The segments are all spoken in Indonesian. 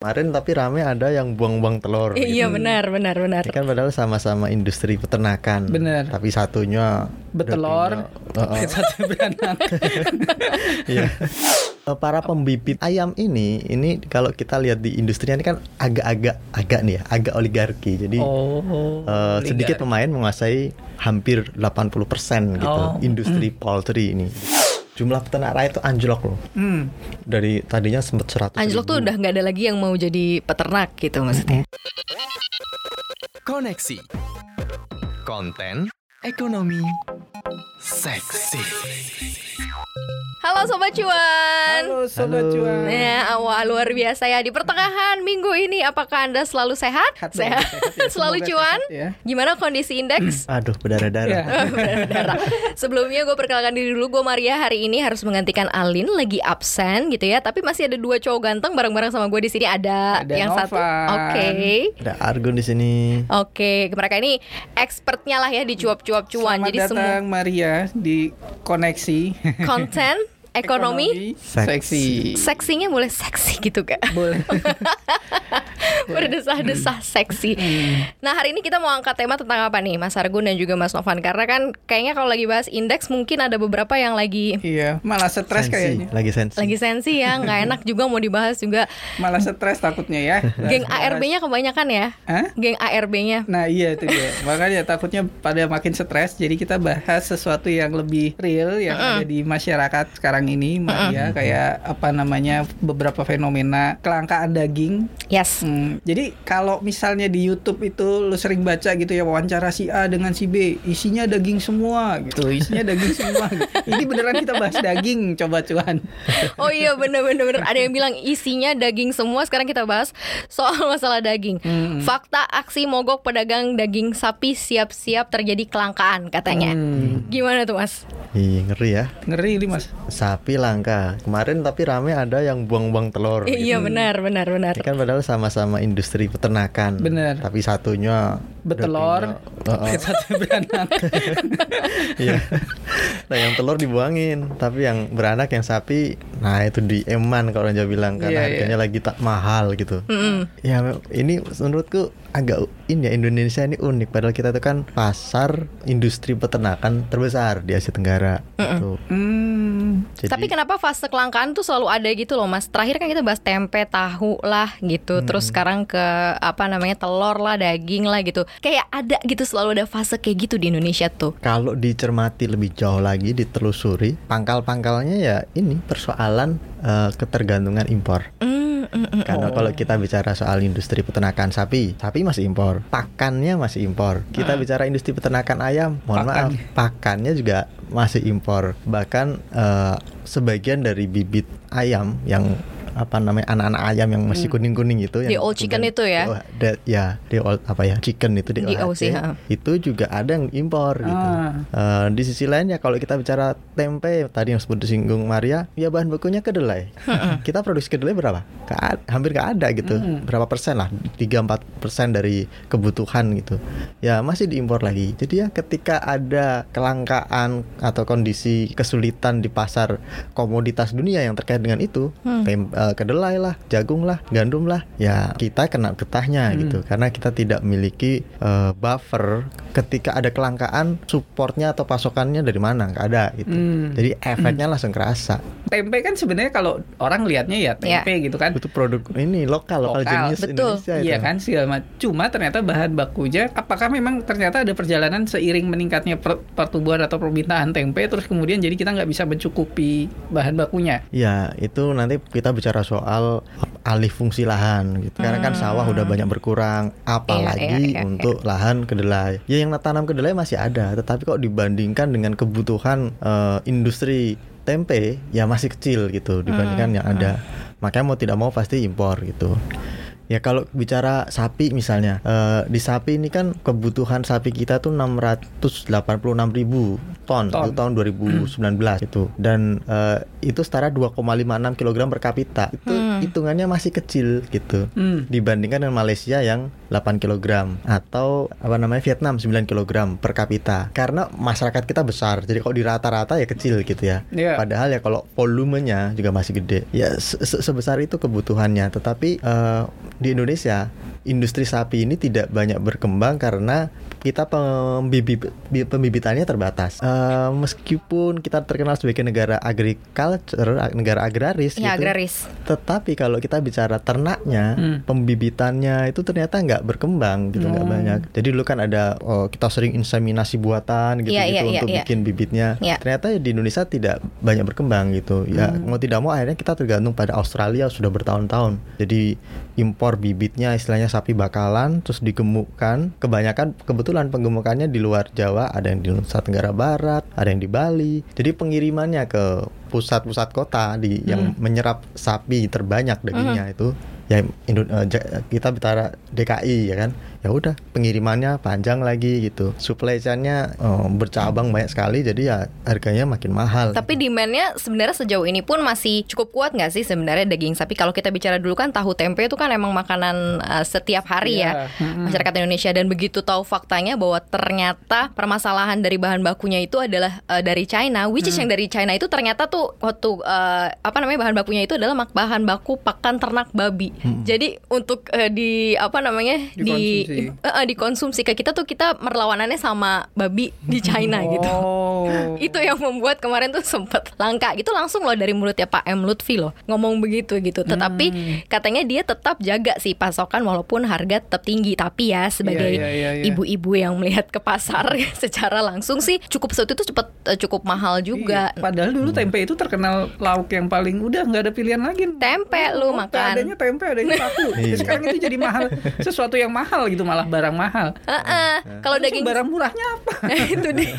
Kemarin tapi rame ada yang buang-buang telur. Eh, Iya gitu. benar benar benar. Ini kan padahal sama-sama industri peternakan. Bener. Tapi satunya Betelor, satu beranak. Iya. Eh, Para pembibit ayam ini, ini kalau kita lihat di industrinya ini kan agak-agak agak nih ya, agak oligarki. Jadi Oh, eh, sedikit oligarki. pemain menguasai hampir 80% gitu Oh. industri poultry ini. Jumlah peternak rakyat itu anjlok loh. Hmm. Dari tadinya sempat 100 Anjlok tuh udah nggak ada lagi yang mau jadi peternak gitu maksudnya. Koneksi Konten Ekonomi Seksi Halo sobat cuan. Halo sobat Halo. cuan. Ya, wah luar biasa ya di pertengahan minggu ini. Apakah anda selalu sehat? Sehat dong, sehat, sehat ya. selalu cuan. sehat ya. Gimana kondisi indeks? Aduh, berdarah-darah. Ya. Berdarah. Sebelumnya gue perkenalkan diri dulu Gue Maria hari ini harus menggantikan Alin Lagi absen gitu ya Tapi masih ada dua cowok ganteng Bareng-bareng sama gue di sini Ada, Ada yang satu Novan. Oke Ada Argun di sini. Oke Mereka ini expertnya lah ya Di cuap-cuap cuan Selamat Jadi semua datang Maria di koneksi. Konten Ekonomi seksi. Seksinya boleh seksi gitu kak Boleh. Berdesah-desah seksi Hmm. Nah hari ini kita mau angkat tema tentang apa nih Mas Argun dan juga Mas Novan Karena kan kayaknya kalau lagi bahas indeks Mungkin ada beberapa yang lagi Iya, malah stres Sensi, kayaknya. Lagi sensi. lagi sensi ya nggak enak juga mau dibahas juga Malah stres takutnya ya. geng ARB-nya kebanyakan ya Hah? geng ARB-nya Nah iya itu dia Makanya takutnya pada makin stres Jadi kita bahas sesuatu yang lebih real Yang ada di masyarakat sekarang ini Maria Kayak apa namanya Beberapa fenomena kelangkaan daging yes Hmm, jadi kalau misalnya di YouTube itu lu sering baca gitu ya wawancara si A dengan si B, isinya daging semua gitu, isinya daging semua. Ini beneran kita bahas daging, coba cuan. oh iya bener-bener bener. ada yang bilang isinya daging semua sekarang kita bahas soal masalah daging Hmm. fakta aksi mogok pedagang daging sapi siap-siap terjadi kelangkaan katanya Hmm, gimana tuh mas Ih, ngeri ya. ngeri ini mas. Sapi langka. Kemarin tapi rame ada yang buang-buang telur. Eh, iya benar benar benar Ini kan padahal sama-sama industri peternakan. Bener. Tapi satunya Betelor, satu beranak. Iya. nah, yang telur dibuangin, tapi yang beranak yang sapi, nah itu di eman kalau orang Jawa bilang karena Iya, harganya lagi tak mahal gitu. Ya ini menurutku agak ini ya Indonesia ini unik padahal kita itu kan pasar industri peternakan terbesar di Asia Tenggara gitu. Hmm, Jadi, Tapi kenapa fase kelangkaan tuh selalu ada gitu loh mas? Terakhir kan kita bahas tempe, tahu lah gitu. Terus sekarang ke apa namanya telur lah, daging lah gitu. Kayak ada gitu selalu ada fase kayak gitu di Indonesia tuh. Kalau dicermati lebih jauh lagi ditelusuri pangkal-pangkalnya ya ini persoalan eh, ketergantungan impor. Hmm, mm, mm. Karena Oh. kalau kita bicara soal industri peternakan sapi, sapi masih impor, pakannya masih impor. Kita bicara industri peternakan ayam, mohon maaf, Pakannya. juga masih impor. Bahkan eh, sebagian dari bibit ayam yang apa namanya anak-anak ayam yang masih kuning-kuning itu Di yang old chicken itu ya? Oh, da- ya, di old apa ya? Chicken itu di, Di OC, itu juga ada yang impor gitu. Ah. Eh, di sisi lain ya kalau kita bicara tempe tadi yang sebut disinggung Maria, ya bahan bakunya kedelai. kita produksi kedelai berapa? Ad- hampir nggak ada gitu. Berapa persen lah? 3-4 persen dari kebutuhan gitu. Ya masih diimpor lagi. Jadi ya ketika ada kelangkaan atau kondisi kesulitan di pasar komoditas dunia yang terkait dengan itu, tem- eh, kedelai lah, jagung lah, gandum lah, ya kita kena getahnya gitu. Karena kita tidak memiliki eh, buffer ketika ada kelangkaan supportnya atau pasokannya dari mana nggak ada gitu. Hmm. Jadi efeknya langsung kerasa. tempe kan sebenarnya kalau orang lihatnya ya tempe gitu kan. Itu produk ini lokal, lokal, Lokal, jenis betul. Indonesia itu. Iya kan segala macam. Cuma ternyata bahan bakunya apakah memang ternyata ada perjalanan seiring meningkatnya per- pertumbuhan atau permintaan tempe terus kemudian jadi kita nggak bisa mencukupi bahan bakunya. Ya, itu nanti kita bicara soal alih fungsi lahan gitu. Karena kan sawah udah banyak berkurang, apalagi iya, iya, untuk lahan kedelai. Ya yang tanam kedelai masih ada, tetapi kok dibandingkan dengan kebutuhan eh, industri tempe ya masih kecil gitu dibandingkan yang ada. Makanya mau tidak mau pasti impor gitu. Ya kalau bicara sapi misalnya eh, di sapi ini kan kebutuhan sapi kita tuh 686 ribu ton, Ton. itu tahun 2019 itu dan eh, itu setara 2,56 kg per kapita itu hitungannya masih kecil gitu Hmm. dibandingkan dengan Malaysia yang 8 kg atau apa namanya Vietnam 9 kg per kapita. Karena masyarakat kita besar, jadi kalau di rata-rata ya kecil gitu ya. Iya. Padahal ya kalau volumenya juga masih gede. Ya se- se- sebesar itu kebutuhannya. Tetapi eh, di Indonesia industri sapi ini tidak banyak berkembang karena kita pembibit bi- pembibitannya terbatas. Eh, meskipun kita terkenal sebagai negara agriculture, ag- negara agraris Ya gitu, agraris. tetapi kalau kita bicara ternaknya, Hmm. pembibitannya itu ternyata nggak berkembang gitu, nggak Oh. banyak. Jadi dulu kan ada oh, kita sering inseminasi buatan gitu Iya, gitu iya, untuk iya. bikin bibitnya. Iya. Ternyata di Indonesia tidak banyak berkembang gitu. Ya Hmm. mau tidak mau akhirnya kita tergantung pada Australia sudah bertahun-tahun. Jadi impor bibitnya istilahnya sapi bakalan terus digemukkan. Kebanyakan kebetulan penggemukannya di luar Jawa, ada yang di Nusa Tenggara Barat, ada yang di Bali. Jadi pengirimannya ke pusat-pusat kota di yang menyerap sapi terbanyak dagingnya itu ya Indo- eh, kita bicara DKI ya kan ya udah pengirimannya panjang lagi gitu supply chain-nya eh, bercabang banyak sekali jadi ya harganya makin mahal Tapi demandnya sebenarnya sejauh ini pun masih cukup kuat nggak sih sebenarnya daging sapi? Kalau kita bicara dulu kan tahu tempe itu kan emang makanan uh, setiap hari Iya, ya mm-mm. masyarakat Indonesia dan begitu tahu faktanya bahwa ternyata permasalahan dari bahan bakunya itu adalah uh, dari China, which is Mm. yang dari China itu ternyata tuh waktu uh, apa namanya bahan bakunya itu adalah bahan baku pakan ternak babi. Jadi untuk uh, di apa namanya di Dikonsumsi. uh, uh, dikonsumsi ke kita tuh kita merlawanannya sama babi di China gitu Oh. itu yang membuat kemarin tuh sempet langka gitu langsung loh dari mulutnya Pak M Lutfi loh ngomong begitu gitu tetapi Hmm. katanya dia tetap jaga sih pasokan walaupun harga tetap tinggi tapi ya sebagai Iya, iya, iya. ibu-ibu yang melihat ke pasar secara langsung sih cukup waktu itu cepet eh, cukup mahal juga Iya, Padahal dulu tempe itu terkenal lauk yang paling udah nggak ada pilihan lagi. tempe lu Oh, makan Adanya tempe, adanya tahu. Iya. Sekarang itu jadi mahal. Sesuatu yang mahal gitu malah barang mahal. Heeh. kalau Terus daging barang murahnya apa? itu dia.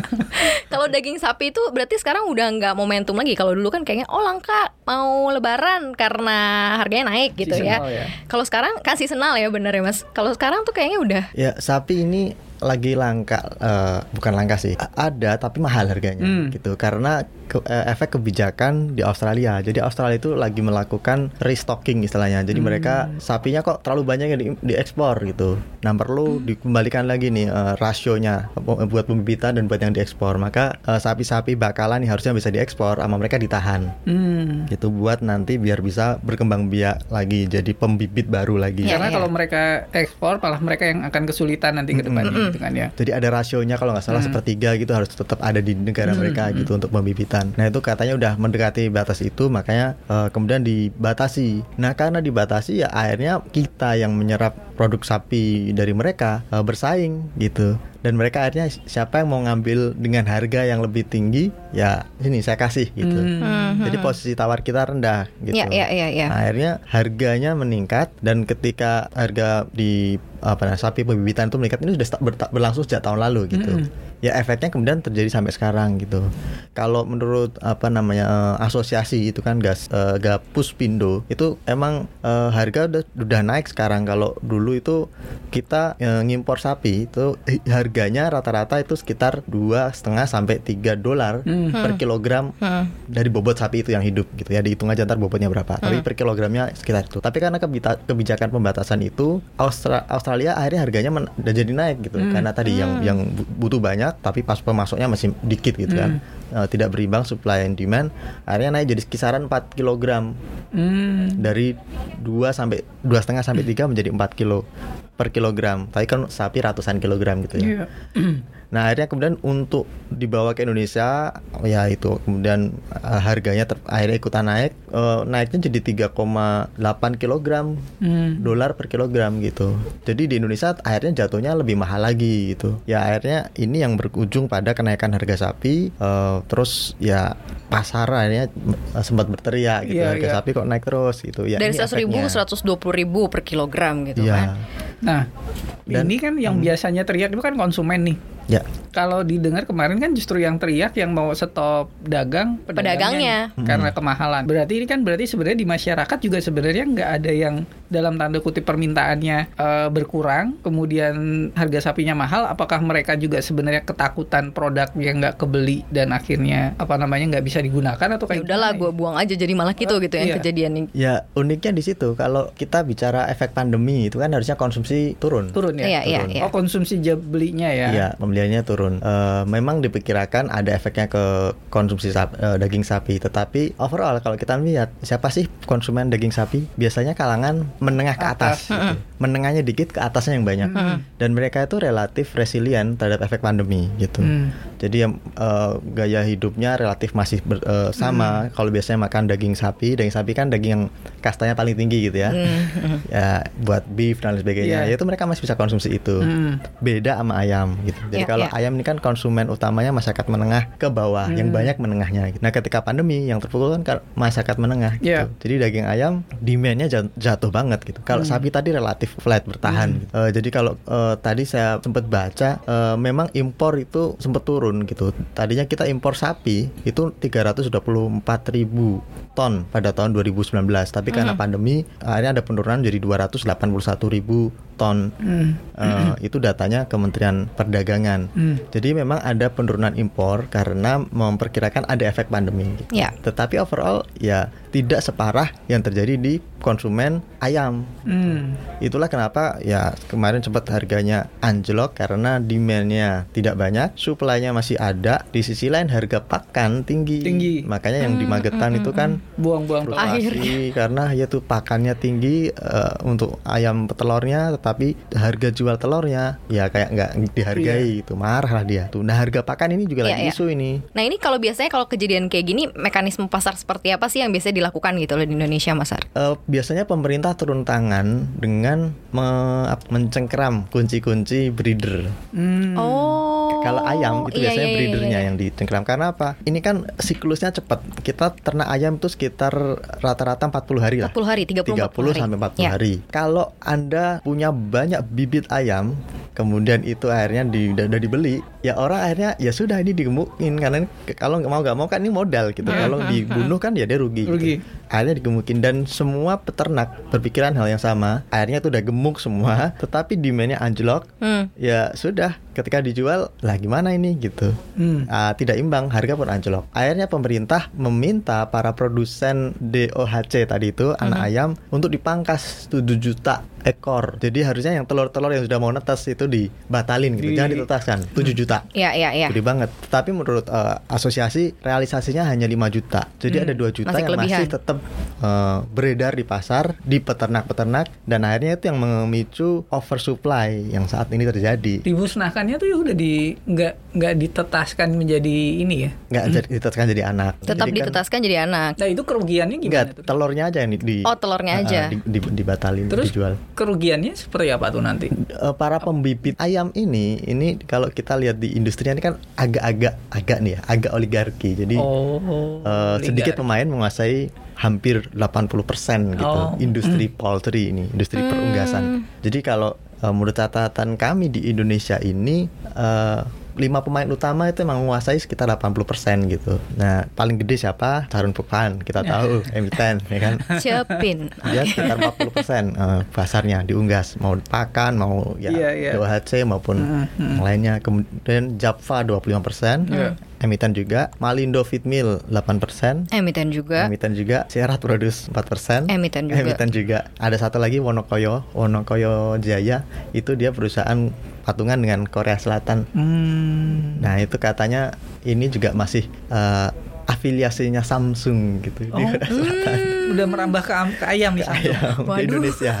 Kalau daging sapi itu berarti sekarang udah nggak momentum lagi. Kalau dulu kan kayaknya oh langka mau lebaran karena harganya naik gitu ya. Seasonal ya. Kalau sekarang kan seasonal ya bener ya Mas. Kalau sekarang tuh kayaknya udah ya sapi ini lagi langka eh, bukan langka sih A- ada tapi mahal harganya Hmm. gitu. Karena ke- eh, efek kebijakan di Australia. Jadi Australia itu lagi melakukan restocking istilahnya. Jadi mereka sapinya kok terlalu banyak yang di, diekspor gitu. Nah perlu dikembalikan lagi nih eh, rasionya buat pembibitan dan buat yang diekspor. Maka eh, sapi-sapi bakalan yang harusnya bisa diekspor sama mereka ditahan. Hmm. gitu buat nanti biar bisa berkembang biak lagi jadi pembibit baru lagi. Iya, Karena iya. kalau mereka ekspor malah mereka yang akan kesulitan nanti ke depannya gitu kan ya. Jadi ada rasionya kalau nggak salah sepertiga gitu harus tetap ada di negara mereka gitu untuk pembibitan. Nah itu katanya udah mendekati batas itu makanya eh, kemudian dibatasi. Nah karena dibatasi ya akhirnya kita yang menyerap produk sapi dari mereka eh, bersaing gitu. Dan mereka akhirnya siapa yang mau ngambil dengan harga yang lebih tinggi ya sini saya kasih gitu. Hmm. Jadi posisi tawar kita rendah gitu. Iya, iya, iya, iya. Nah, akhirnya harganya meningkat dan ketika harga di apa namanya, sapi pembibitan itu meningkat ini sudah berlangsung sejak tahun lalu gitu. Ya efeknya kemudian terjadi sampai sekarang gitu. Kalau menurut apa namanya eh, asosiasi itu kan gas eh, Gapus Pindo itu emang eh, harga udah udah naik sekarang. Kalau dulu itu kita eh, ngimpor sapi itu eh, harganya rata-rata itu sekitar dua setengah sampai 3 dolar Hmm. per kilogram Hmm. dari bobot sapi itu yang hidup gitu ya. Dihitung aja ntar bobotnya berapa. Tapi per kilogramnya sekitar itu. Tapi karena kebijakan pembatasan itu Austra- Australia akhirnya harganya udah jadi naik gitu. Karena tadi yang yang bu- butuh banyak tapi pas pemasoknya masih dikit gitu kan Eh, tidak berimbang supply and demand akhirnya naik jadi kisaran 4 kilogram. Hmm. dari 2 sampai dua setengah sampai 3 menjadi 4 kilo per kilogram. Tapi kan sapi ratusan kilogram gitu ya Iya. Nah akhirnya kemudian untuk dibawa ke Indonesia ya itu kemudian eh, harganya ter- akhirnya ikutan naik Eh, naiknya jadi 3,8 kilogram Hmm. dolar per kilogram gitu. Jadi di Indonesia akhirnya jatuhnya lebih mahal lagi gitu. Ya akhirnya ini yang berujung pada kenaikan harga sapi. eh, terus ya pasar akhirnya sempat berteriak gitu Iya, harga iya. sapi kok naik terus gitu. Ya, dari ini seratus ribu efeknya. seratus dua puluh ribu per kilogram gitu Iya. kan. Nah, Dan- ini kan yang biasanya teriak itu kan konsumen nih. Ya. Kalau didengar kemarin kan justru yang teriak yang mau stop dagang Pedagangnya. nih, karena kemahalan. Berarti ini kan berarti sebenarnya di masyarakat juga sebenarnya nggak ada yang dalam tanda kutip permintaannya eh, berkurang, kemudian harga sapinya mahal, apakah mereka juga sebenarnya ketakutan produk yang nggak kebeli dan akhirnya apa namanya nggak bisa digunakan atau Ya kayak udahlah gimana gue buang aja jadi malah gitu gitu yang Iya. kejadian nih. Ya uniknya di situ kalau kita bicara efek pandemi itu kan harusnya konsumsi turun. turun ya? Iya, iya, turun. iya. Oh konsumsi belinya ya? Iya, pembeliannya turun. Eh, memang diperkirakan ada efeknya ke konsumsi sap- eh, daging sapi, tetapi overall kalau kita lihat siapa sih konsumen daging sapi? Biasanya kalangan menengah ke atas, gitu. menengahnya dikit ke atasnya yang banyak. Dan mereka itu relatif resilient terhadap efek pandemi gitu. Hmm. Jadi yang eh, gaya hidupnya relatif masih ber- eh, sama. Kalau biasanya makan daging sapi, daging sapi kan daging yang kastanya paling tinggi gitu ya. ya buat beef dan lain sebagainya. Iya. Ya itu mereka masih bisa konsumsi itu Hmm. beda sama ayam gitu. Jadi Ya, kalau ya. ayam ini kan konsumen utamanya masyarakat menengah ke bawah, yang banyak menengahnya. gitu. Nah ketika pandemi yang terpukul kan ka- masyarakat menengah. Gitu. Ya. Jadi daging ayam demandnya jat- jatuh banget gitu. Kalau sapi tadi relatif flat bertahan. gitu. Eh, jadi kalau eh, tadi saya sempat baca, eh, memang impor itu sempat turun gitu. Tadinya kita impor sapi itu 324 ribu ton pada tahun 2019, tapi karena pandemi akhirnya ada penurunan jadi 281 ribu ton. Hmm. Eh, itu datanya Kementerian Perdagangan. Hmm. Jadi memang ada penurunan impor karena memperkirakan ada efek pandemi. gitu. Ya. Tetapi overall ya tidak separah yang terjadi di konsumen ayam. Hmm. Itulah kenapa ya kemarin sempat harganya anjlok karena demandnya tidak banyak, supply-nya masih ada. Di sisi lain harga pakan tinggi. Tinggi. Makanya yang di Magetan itu kan Buang-buang fluktuasi karena ya tuh pakannya tinggi eh, untuk ayam petelurnya tetapi harga jual telurnya ya kayak nggak dihargai itu marah lah dia tuh nah harga pakan ini juga Iya, lagi iya. isu ini Nah ini kalau biasanya kalau kejadian kayak gini mekanisme pasar seperti apa sih yang biasanya dilakukan gitu loh di Indonesia Mas Ar? Eh, biasanya pemerintah turun tangan dengan me- mencengkeram kunci-kunci breeder Hmm. Oh. kalau ayam itu iya, biasanya iya, iya, breedernya iya. yang dicengkeram karena apa ini kan siklusnya cepat kita ternak ayam itu sekitar rata-rata 40 hari lah 40 hari, 30 30 sampai 40 Ya. hari. Kalau Anda punya banyak bibit ayam, kemudian itu akhirnya di, udah, udah dibeli, ya orang akhirnya ya sudah ini digemukin karena ini kalau nggak mau nggak mau kan ini modal gitu. Kalau dibunuh kan ya dia rugi. gitu. Rugi. Akhirnya digemukin dan semua peternak berpikiran hal yang sama. Akhirnya itu udah gemuk semua, tetapi demandnya anjlok. Hmm. Ya sudah, ketika dijual, lah gimana ini gitu. Hmm. Ah, tidak imbang, harga pun anjlok. Akhirnya pemerintah meminta para produsen DOHC tadi itu anak ayam untuk dipangkas 7 juta ekor. Jadi harusnya yang telur-telur yang sudah mau netas itu dibatalin gitu. Di- Jangan ditetaskan 7 juta. Iya, iya, iya. Gede banget. Tapi menurut eh, asosiasi realisasinya hanya 5 juta. Jadi ada 2 juta Masih yang kelebihan. masih tetap eh, beredar di pasar, di peternak-peternak dan akhirnya itu yang memicu oversupply yang saat ini terjadi. Dimusnahkannya tuh ya udah di nggak nggak ditetaskan menjadi ini ya. nggak jadi ditetapkan jadi anak. Tetap Jadi kan- ditetaskan jadi anak. Nah itu kerugiannya Enggak, gimana tuh? telurnya aja yang di, di- Oh, telurnya Ah, aja. di, di- dibatalin, Terus dijual. kerugiannya seperti apa tuh nanti? Eh, para pembibit ayam ini, ini kalau kita lihat di industri ini kan agak-agak agak nih ya, agak oligarki. Jadi Oh. eh, sedikit oligarki. pemain menguasai hampir 80% gitu Oh. industri poultry ini, industri perunggasan. Jadi kalau eh, menurut catatan kami di Indonesia ini eh, lima pemain utama itu emang menguasai sekitar 80% gitu. Nah, paling gede siapa? Carun Pukpan, kita tahu, emiten, ya kan? Cepin. dia sekitar 40 persen pasarnya diunggas mau pakan mau ya Iya, iya. DOHC maupun Mm, mm. yang lainnya kemudian Java 25 persen Iya. emiten juga Malindo Feedmill 8 persen Emiten juga. emiten juga Serat Produce 4 persen Emiten juga. emiten juga ada satu lagi Wonokoyo Wonokoyo Jaya itu dia perusahaan patungan dengan Korea Selatan Hmm. nah itu katanya ini juga masih eh, afiliasinya Samsung gitu di Oh, Korea Selatan udah merambah ke, ke ayam nih Samsung. ayam di. Indonesia.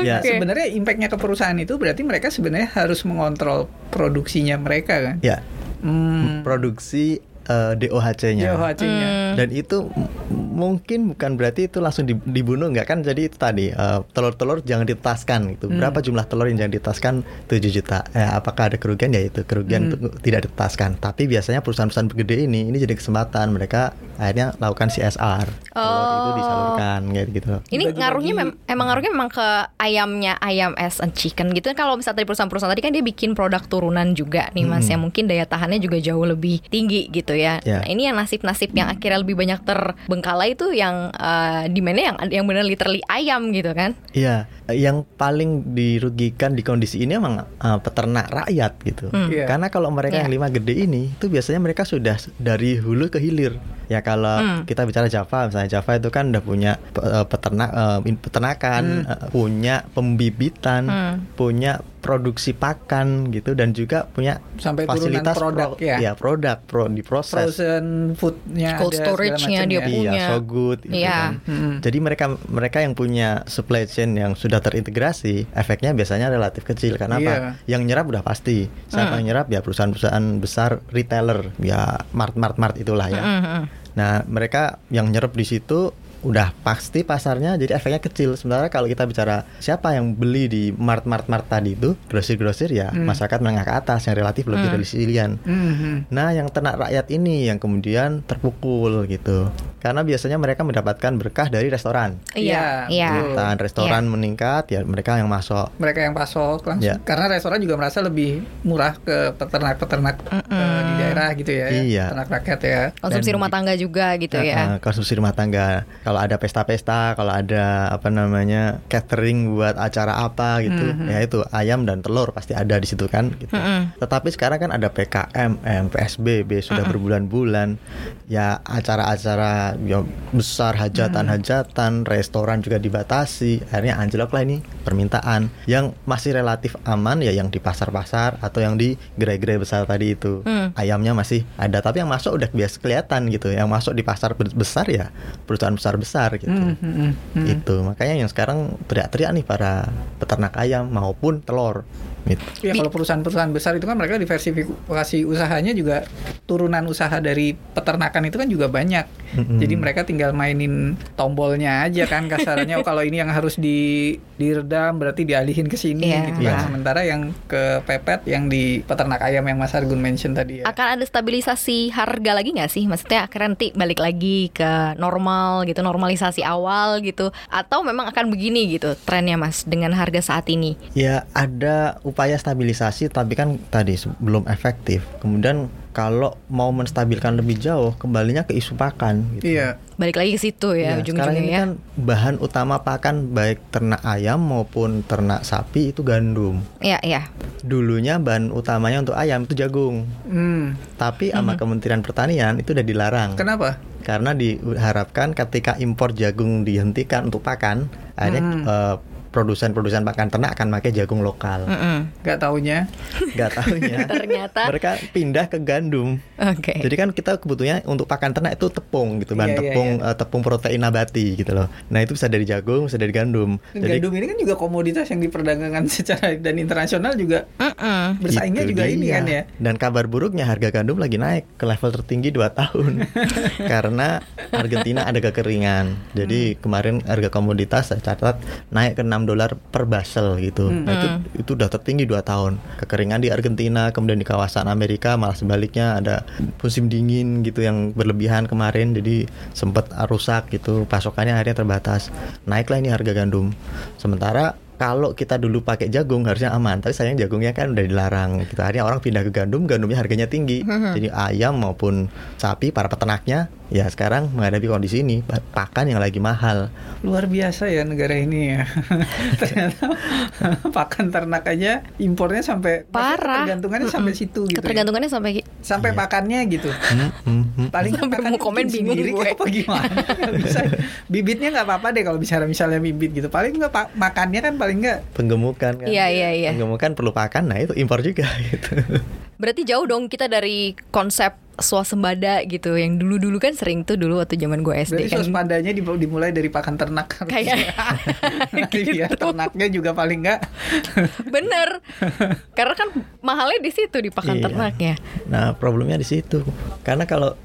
ya, Oke. Sebenarnya impactnya ke perusahaan itu berarti mereka sebenarnya harus mengontrol produksinya mereka kan? ya Hmm. produksi eh, DOHC-nya. DOHC-nya. Hmm. Dan itu mungkin bukan berarti itu langsung di- dibunuh nggak kan? Jadi itu tadi eh, telur-telur jangan ditetaskan gitu. Hmm. Berapa jumlah telur yang jangan ditetaskan? 7 juta. Eh, apakah ada kerugian? Ya itu kerugian Hmm. itu tidak ditetaskan. Tapi biasanya perusahaan-perusahaan gede ini ini jadi kesempatan mereka akhirnya lakukan CSR. Telur itu disalurkan pakan kayak gitu. Ini Dibagi-bagi. ngaruhnya mem- emang ngaruhnya memang ke ayamnya ayam as and chicken gitu kan kalau misalnya dari perusahaan-perusahaan tadi kan dia bikin produk turunan juga nih mas yang mungkin daya tahannya juga jauh lebih tinggi gitu ya. Ya. Nah, ini yang nasib-nasib yang akhirnya lebih banyak terbengkalai itu yang eh, demandnya yang yang benar literally ayam gitu kan. Iya, yang paling dirugikan di kondisi ini emang uh, peternak rakyat gitu. Hmm. Iya. Karena kalau mereka Iya. yang lima gede ini, itu biasanya mereka sudah dari hulu ke hilir. Ya kalau Hmm. kita bicara Java, misalnya Java itu kan udah punya uh, peternak, uh, peternakan, uh, punya pembibitan, Hmm. punya produksi pakan gitu, dan juga punya Sampai fasilitas produk, pro- ya. produk pro diproses. Frozen foodnya Cold storage-nya dia ya. punya. Iya, so good gitu Iya. kan. Hmm. Jadi mereka mereka yang punya supply chain yang sudah terintegrasi, efeknya biasanya relatif kecil. Karena apa? Iya. Yang nyerap udah pasti. Hmm. Siapa yang nyerap ya perusahaan-perusahaan besar retailer, ya mart-mart-mart itulah ya. Mm-mm. Nah, mereka yang nyerap di situ udah pasti pasarnya jadi efeknya kecil. Sementara kalau kita bicara siapa yang beli di mart-mart-mart tadi itu, grosir-grosir ya Hmm. masyarakat menengah ke atas yang relatif lebih Hmm. resilient. Mhm. Nah, yang ternak rakyat ini yang kemudian terpukul gitu. Karena biasanya mereka mendapatkan berkah dari restoran. Iya, Iya, iya. betul. Tahan restoran meningkat, ya mereka yang masuk. mereka yang pasok langsung Ya. karena restoran juga merasa lebih murah ke peternak-peternak eh, di daerah gitu ya Iya. ternak rakyat ya Konsumsi Dan- rumah tangga juga gitu ya. eh, konsumsi rumah tangga. Kalau ada pesta-pesta, kalau ada apa namanya catering buat acara apa gitu, Mhm. ya itu ayam dan telur pasti ada di situ kan. Gitu. Mm-mm. Tetapi sekarang kan ada PKM, M, PSBB sudah berbulan-bulan, ya acara-acara yang besar hajatan-hajatan, restoran juga dibatasi, akhirnya anjlok lah ini permintaan. Yang masih relatif aman ya yang di pasar-pasar atau yang di gerai-gerai besar tadi itu, Hmm. ayamnya masih ada, tapi yang masuk udah biasa kelihatan gitu, yang masuk di pasar be- besar ya perusahaan besar-besar gitu. Mhm, mhm. Itu makanya yang sekarang teriak-teriak nih para peternak ayam maupun telur. Gitu. Ya kalau perusahaan-perusahaan besar itu kan mereka diversifikasi usahanya juga turunan usaha dari peternakan itu kan juga banyak. Mm-mm. Jadi mereka tinggal mainin tombolnya aja kan kasarannya. oh kalau ini yang harus di diredam berarti dialihin ke sini Iya. gitu kan. Iya. Sementara yang ke pepet yang di peternak ayam yang Mas Argun mention tadi ya. Akan ada stabilisasi harga lagi nggak sih? Maksudnya akhirnya nanti balik lagi ke normal gitu, normalisasi awal gitu, atau memang akan begini gitu trennya mas dengan harga saat ini? Ya ada upaya stabilisasi tapi kan tadi belum efektif. Kemudian kalau mau menstabilkan lebih jauh kembalinya ke isu pakan gitu. Iya. Balik lagi ke situ ya, Ya, sekarang ujung-ujungnya ini ya. kan bahan utama pakan baik ternak ayam maupun ternak sapi itu gandum. Iya, iya. Dulunya bahan utamanya untuk ayam itu jagung. Hmm. Tapi sama Kementerian Pertanian itu udah dilarang. Kenapa? Karena diharapkan ketika impor jagung dihentikan untuk pakan, akhirnya Hmm. eh, produsen-produsen pakan ternak akan pakai jagung lokal. Mm-mm. Gak taunya. Gak taunya Ternyata, mereka pindah ke gandum. oke. Jadi kan kita kebutuhannya untuk pakan ternak itu tepung gitu, bahan Iya, iya, tepung iya. eh, tepung protein nabati gitu loh. Nah itu bisa dari jagung, bisa dari gandum. Dan gandum ini kan juga komoditas yang diperdagangkan secara dan internasional juga Mm-mm. bersaingnya Itu juga ini dia. kan ya. Dan kabar buruknya harga gandum lagi naik ke level tertinggi 2 tahun karena Argentina ada kekeringan. Jadi Hmm. kemarin harga komoditas saya catat naik ke 6 dolar per basel gitu. Hmm. Nah, itu itu udah tertinggi 2 tahun. Kekeringan di Argentina, kemudian di kawasan Amerika malah sebaliknya ada musim dingin gitu yang berlebihan kemarin jadi sempat rusak gitu. Pasokannya akhirnya terbatas. Naiklah ini harga gandum. Sementara kalau kita dulu pakai jagung harusnya aman, tapi sayang jagungnya kan udah dilarang. Kita akhirnya orang pindah ke gandum, gandumnya harganya tinggi. Jadi ayam maupun sapi para peternaknya ya sekarang menghadapi kondisi ini pa- pakan yang lagi mahal. Luar biasa ya negara ini ya. Ternyata pakan ternak aja impornya sampai Parah. Ketergantungannya sampai situ gitu. ya. Ketergantungannya sampai Sampai pakannya gitu. Hmm, hmm, hmm. Paling Sampai pakan mau komen bingung sendiri gue. apa gimana? Bisa. Bibitnya nggak apa-apa deh kalau bicara misalnya bibit gitu. Paling nggak pa- makannya kan paling nggak Penggemukan kan. Iya, iya, iya. Penggemukan perlu pakan, nah itu impor juga gitu. Berarti jauh dong kita dari konsep swasembada gitu yang dulu-dulu kan sering tuh dulu waktu zaman gue SD Berarti kan. swaspodanya di- dimulai dari pakan ternak. Kayak- biar gitu. ternaknya juga paling nggak Bener. Karena kan mahalnya di situ di pakan Iya. ternaknya. Nah, problemnya di situ. Karena kalau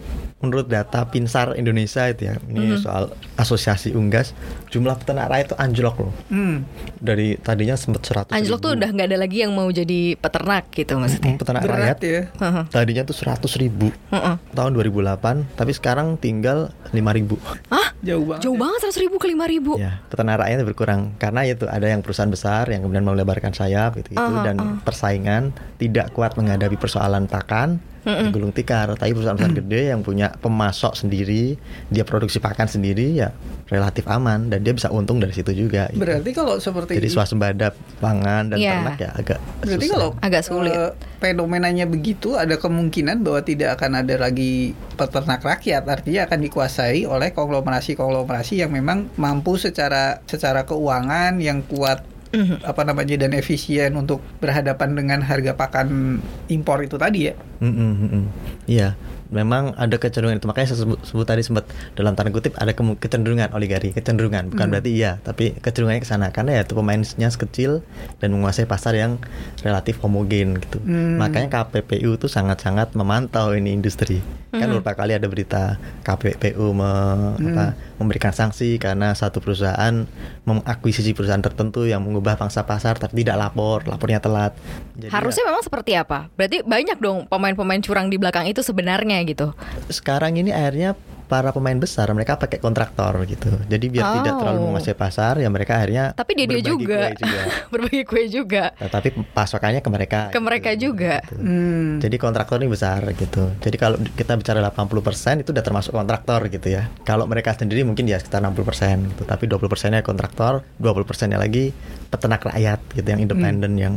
menurut data Pinsar Indonesia itu ya, ini soal asosiasi unggas, jumlah peternak rakyat itu anjlok loh. Hmm. Dari tadinya sempat 100 Anjlok tuh udah nggak ada lagi yang mau jadi peternak gitu maksudnya. Peternak Berat rakyat ya. Tadinya tuh 100 ribu Heeh. tahun 2008 tapi sekarang tinggal 5 ribu Hah? Jauh banget. Jauh ya. banget 100 ribu ke 5 ribu. ya peternak rakyat berkurang karena itu ada yang perusahaan besar yang kemudian melebarkan sayap gitu, -gitu Ah, dan ah. persaingan tidak kuat menghadapi persoalan pakan gulung tikar tapi perusahaan-perusahaan gede yang punya pemasok sendiri dia produksi pakan sendiri ya relatif aman dan dia bisa untung dari situ juga gitu. Berarti kalau seperti jadi swasembada pangan dan Iya. ternak ya agak Berarti susah. kalau Agak sulit. eh, fenomenanya begitu ada kemungkinan bahwa tidak akan ada lagi peternak rakyat artinya akan dikuasai oleh konglomerasi-konglomerasi yang memang mampu secara secara keuangan yang kuat Mhm. apa namanya dan efisien untuk berhadapan dengan harga pakan impor itu tadi ya. Mm, mm, mm, mm. Iya, memang ada kecenderungan itu makanya saya sebut, sebut tadi sempat dalam tanda kutip ada kecenderungan oligari, kecenderungan bukan berarti iya, tapi kecenderungannya ke sana karena ya itu pemainnya kecil dan menguasai pasar yang relatif homogen gitu. Hmm. Makanya KPPU itu sangat-sangat memantau ini industri. Kan Mhm. beberapa kali ada berita KPPU me- apa, memberikan sanksi karena satu perusahaan mengakuisisi perusahaan tertentu yang mengubah pangsa pasar tapi tidak lapor, lapornya telat. Jadi ya- Harusnya memang seperti apa? Berarti banyak dong pemain-pemain curang di belakang itu sebenarnya gitu. sekarang ini akhirnya para pemain besar mereka pakai kontraktor gitu. Jadi biar tidak Oh. terlalu menguasai pasar ya mereka akhirnya Tapi dia dia juga. kue juga. Berbagi kue juga. Nah, tapi pasokannya ke mereka. Ke mereka juga. gitu. Hmm. Jadi kontraktor ini besar gitu. Jadi kalau kita bicara 80% itu udah termasuk kontraktor gitu ya. Kalau mereka sendiri mungkin ya sekitar 60% gitu. Tapi 20%-nya kontraktor, 20%-nya lagi peternak rakyat gitu yang independen Hmm. yang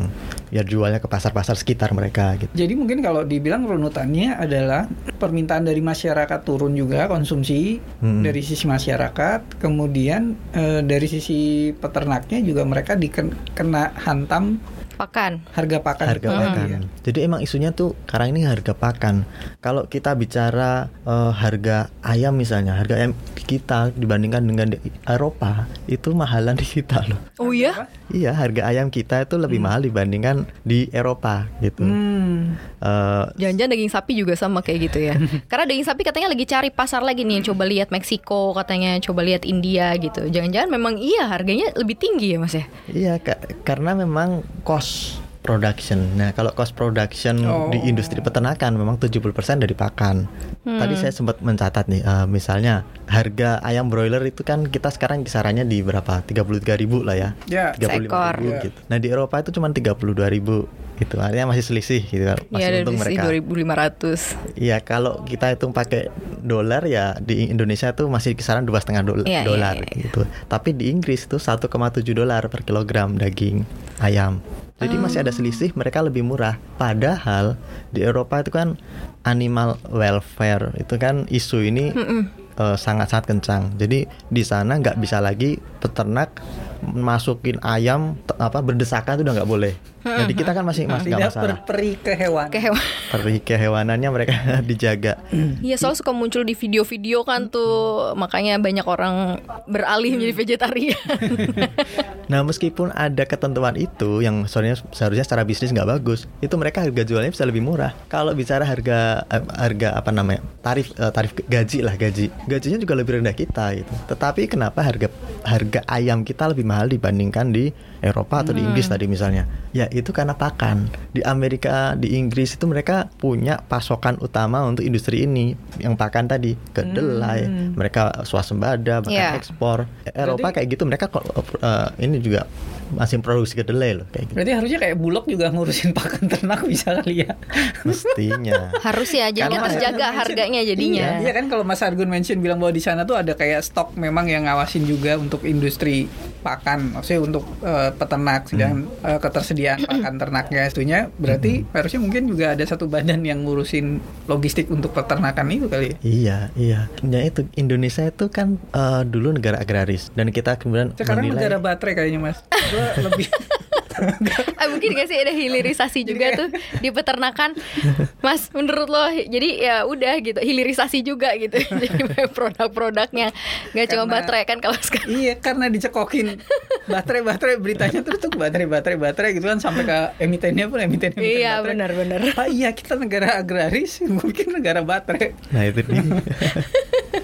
biar jualnya ke pasar-pasar sekitar mereka gitu. Jadi mungkin kalau dibilang runutannya adalah permintaan dari masyarakat turun juga konsumsi Hmm. dari sisi masyarakat, kemudian eh, dari sisi peternaknya juga mereka dikena hantam Pakan. harga pakan. harga tadi pakan. ya. Jadi emang isunya tuh sekarang ini harga pakan. Kalau kita bicara eh, harga ayam misalnya, harga ayam kita dibandingkan dengan di Eropa itu mahalan di kita loh. Oh iya? Iya, harga ayam kita itu lebih mahal dibandingkan di Eropa gitu. Hmm. Eh, Jangan-jangan daging sapi juga sama kayak gitu ya. Karena daging sapi katanya lagi cari pasar lagi nih. Coba lihat Meksiko katanya, coba lihat India gitu. Jangan-jangan memang iya harganya lebih tinggi ya Mas ya? Iya, ka- karena memang cost production. Nah, kalau cost production Oh. di industri peternakan memang 70% dari pakan. Tadi saya sempat mencatat nih, eh, misalnya harga ayam broiler itu kan kita sekarang kisarannya di berapa? 33.000 lah ya. Ya. 35.000 Seekor. Ya. gitu. Nah, di Eropa itu cuma 32.000 gitu. Artinya masih selisih gitu kan. Masih Iya dari untung mereka. 2500. Iya, kalau kita hitung pakai dolar ya di Indonesia tuh masih kisaran dua setengah dolar, Iya, iya, dolar iya, iya. gitu. Tapi di Inggris tuh 1,7 dolar per kilogram daging ayam. Jadi masih ada selisih, mereka lebih murah. Padahal di Eropa itu kan animal welfare itu kan isu ini eh, sangat-sangat kencang. Jadi di sana nggak bisa lagi peternak masukin ayam apa berdesakan itu udah nggak boleh. Jadi kita kan masih masih nggak Tidak masalah. berperi ke hewan. Kayak hewan. Peri kehewanannya mereka dijaga. Iya soalnya suka muncul di video-video kan tuh makanya banyak orang beralih menjadi vegetarian. Nah meskipun ada ketentuan itu yang seharusnya seharusnya secara bisnis nggak bagus, itu mereka harga jualnya bisa lebih murah. Kalau bicara harga eh, harga apa namanya tarif eh, tarif gaji lah gaji, gajinya juga lebih rendah kita gitu. Tetapi kenapa harga harga ayam kita lebih mahal dibandingkan di Eropa atau di Inggris tadi misalnya? Ya itu karena pakan. Di Amerika, di Inggris itu mereka punya pasokan utama untuk industri ini yang pakan tadi kedelai, mereka swasembada bahkan Iya. ekspor. Eropa kayak gitu mereka kok eh, ini juga masih produksi kedelai loh kayak gitu. Berarti harusnya kayak bulog juga ngurusin pakan ternak bisa kali ya. Mestinya. Harus ya jadi Karena- terjaga harganya jadinya. Iya, iya kan kalau Mas Argun mention bilang bahwa di sana tuh ada kayak stok memang yang ngawasin juga untuk industri pakan, maksudnya untuk eh, peternak sedang eh, ketersediaan pakan ternaknya itunya berarti harusnya mungkin juga ada satu badan yang ngurusin logistik untuk peternakan itu kali ya. Iya, iya. Ya itu Indonesia itu kan eh, dulu negara agraris dan kita kemudian Sekarang menilai negara baterai kayaknya Mas. Gua lebih Ah, mungkin gak sih ada hilirisasi juga tuh di peternakan, Mas. Menurut lo, jadi ya udah gitu, hilirisasi juga gitu. jadi produk-produknya nggak cuma baterai kan kalau sekarang. Iya karena dicekokin baterai baterai beritanya terus tuh baterai baterai baterai gitu kan sampai ke emitennya pun emiten emiten Iya, benar-benar. Pak iya kita negara agraris mungkin negara baterai. Nah itu dia.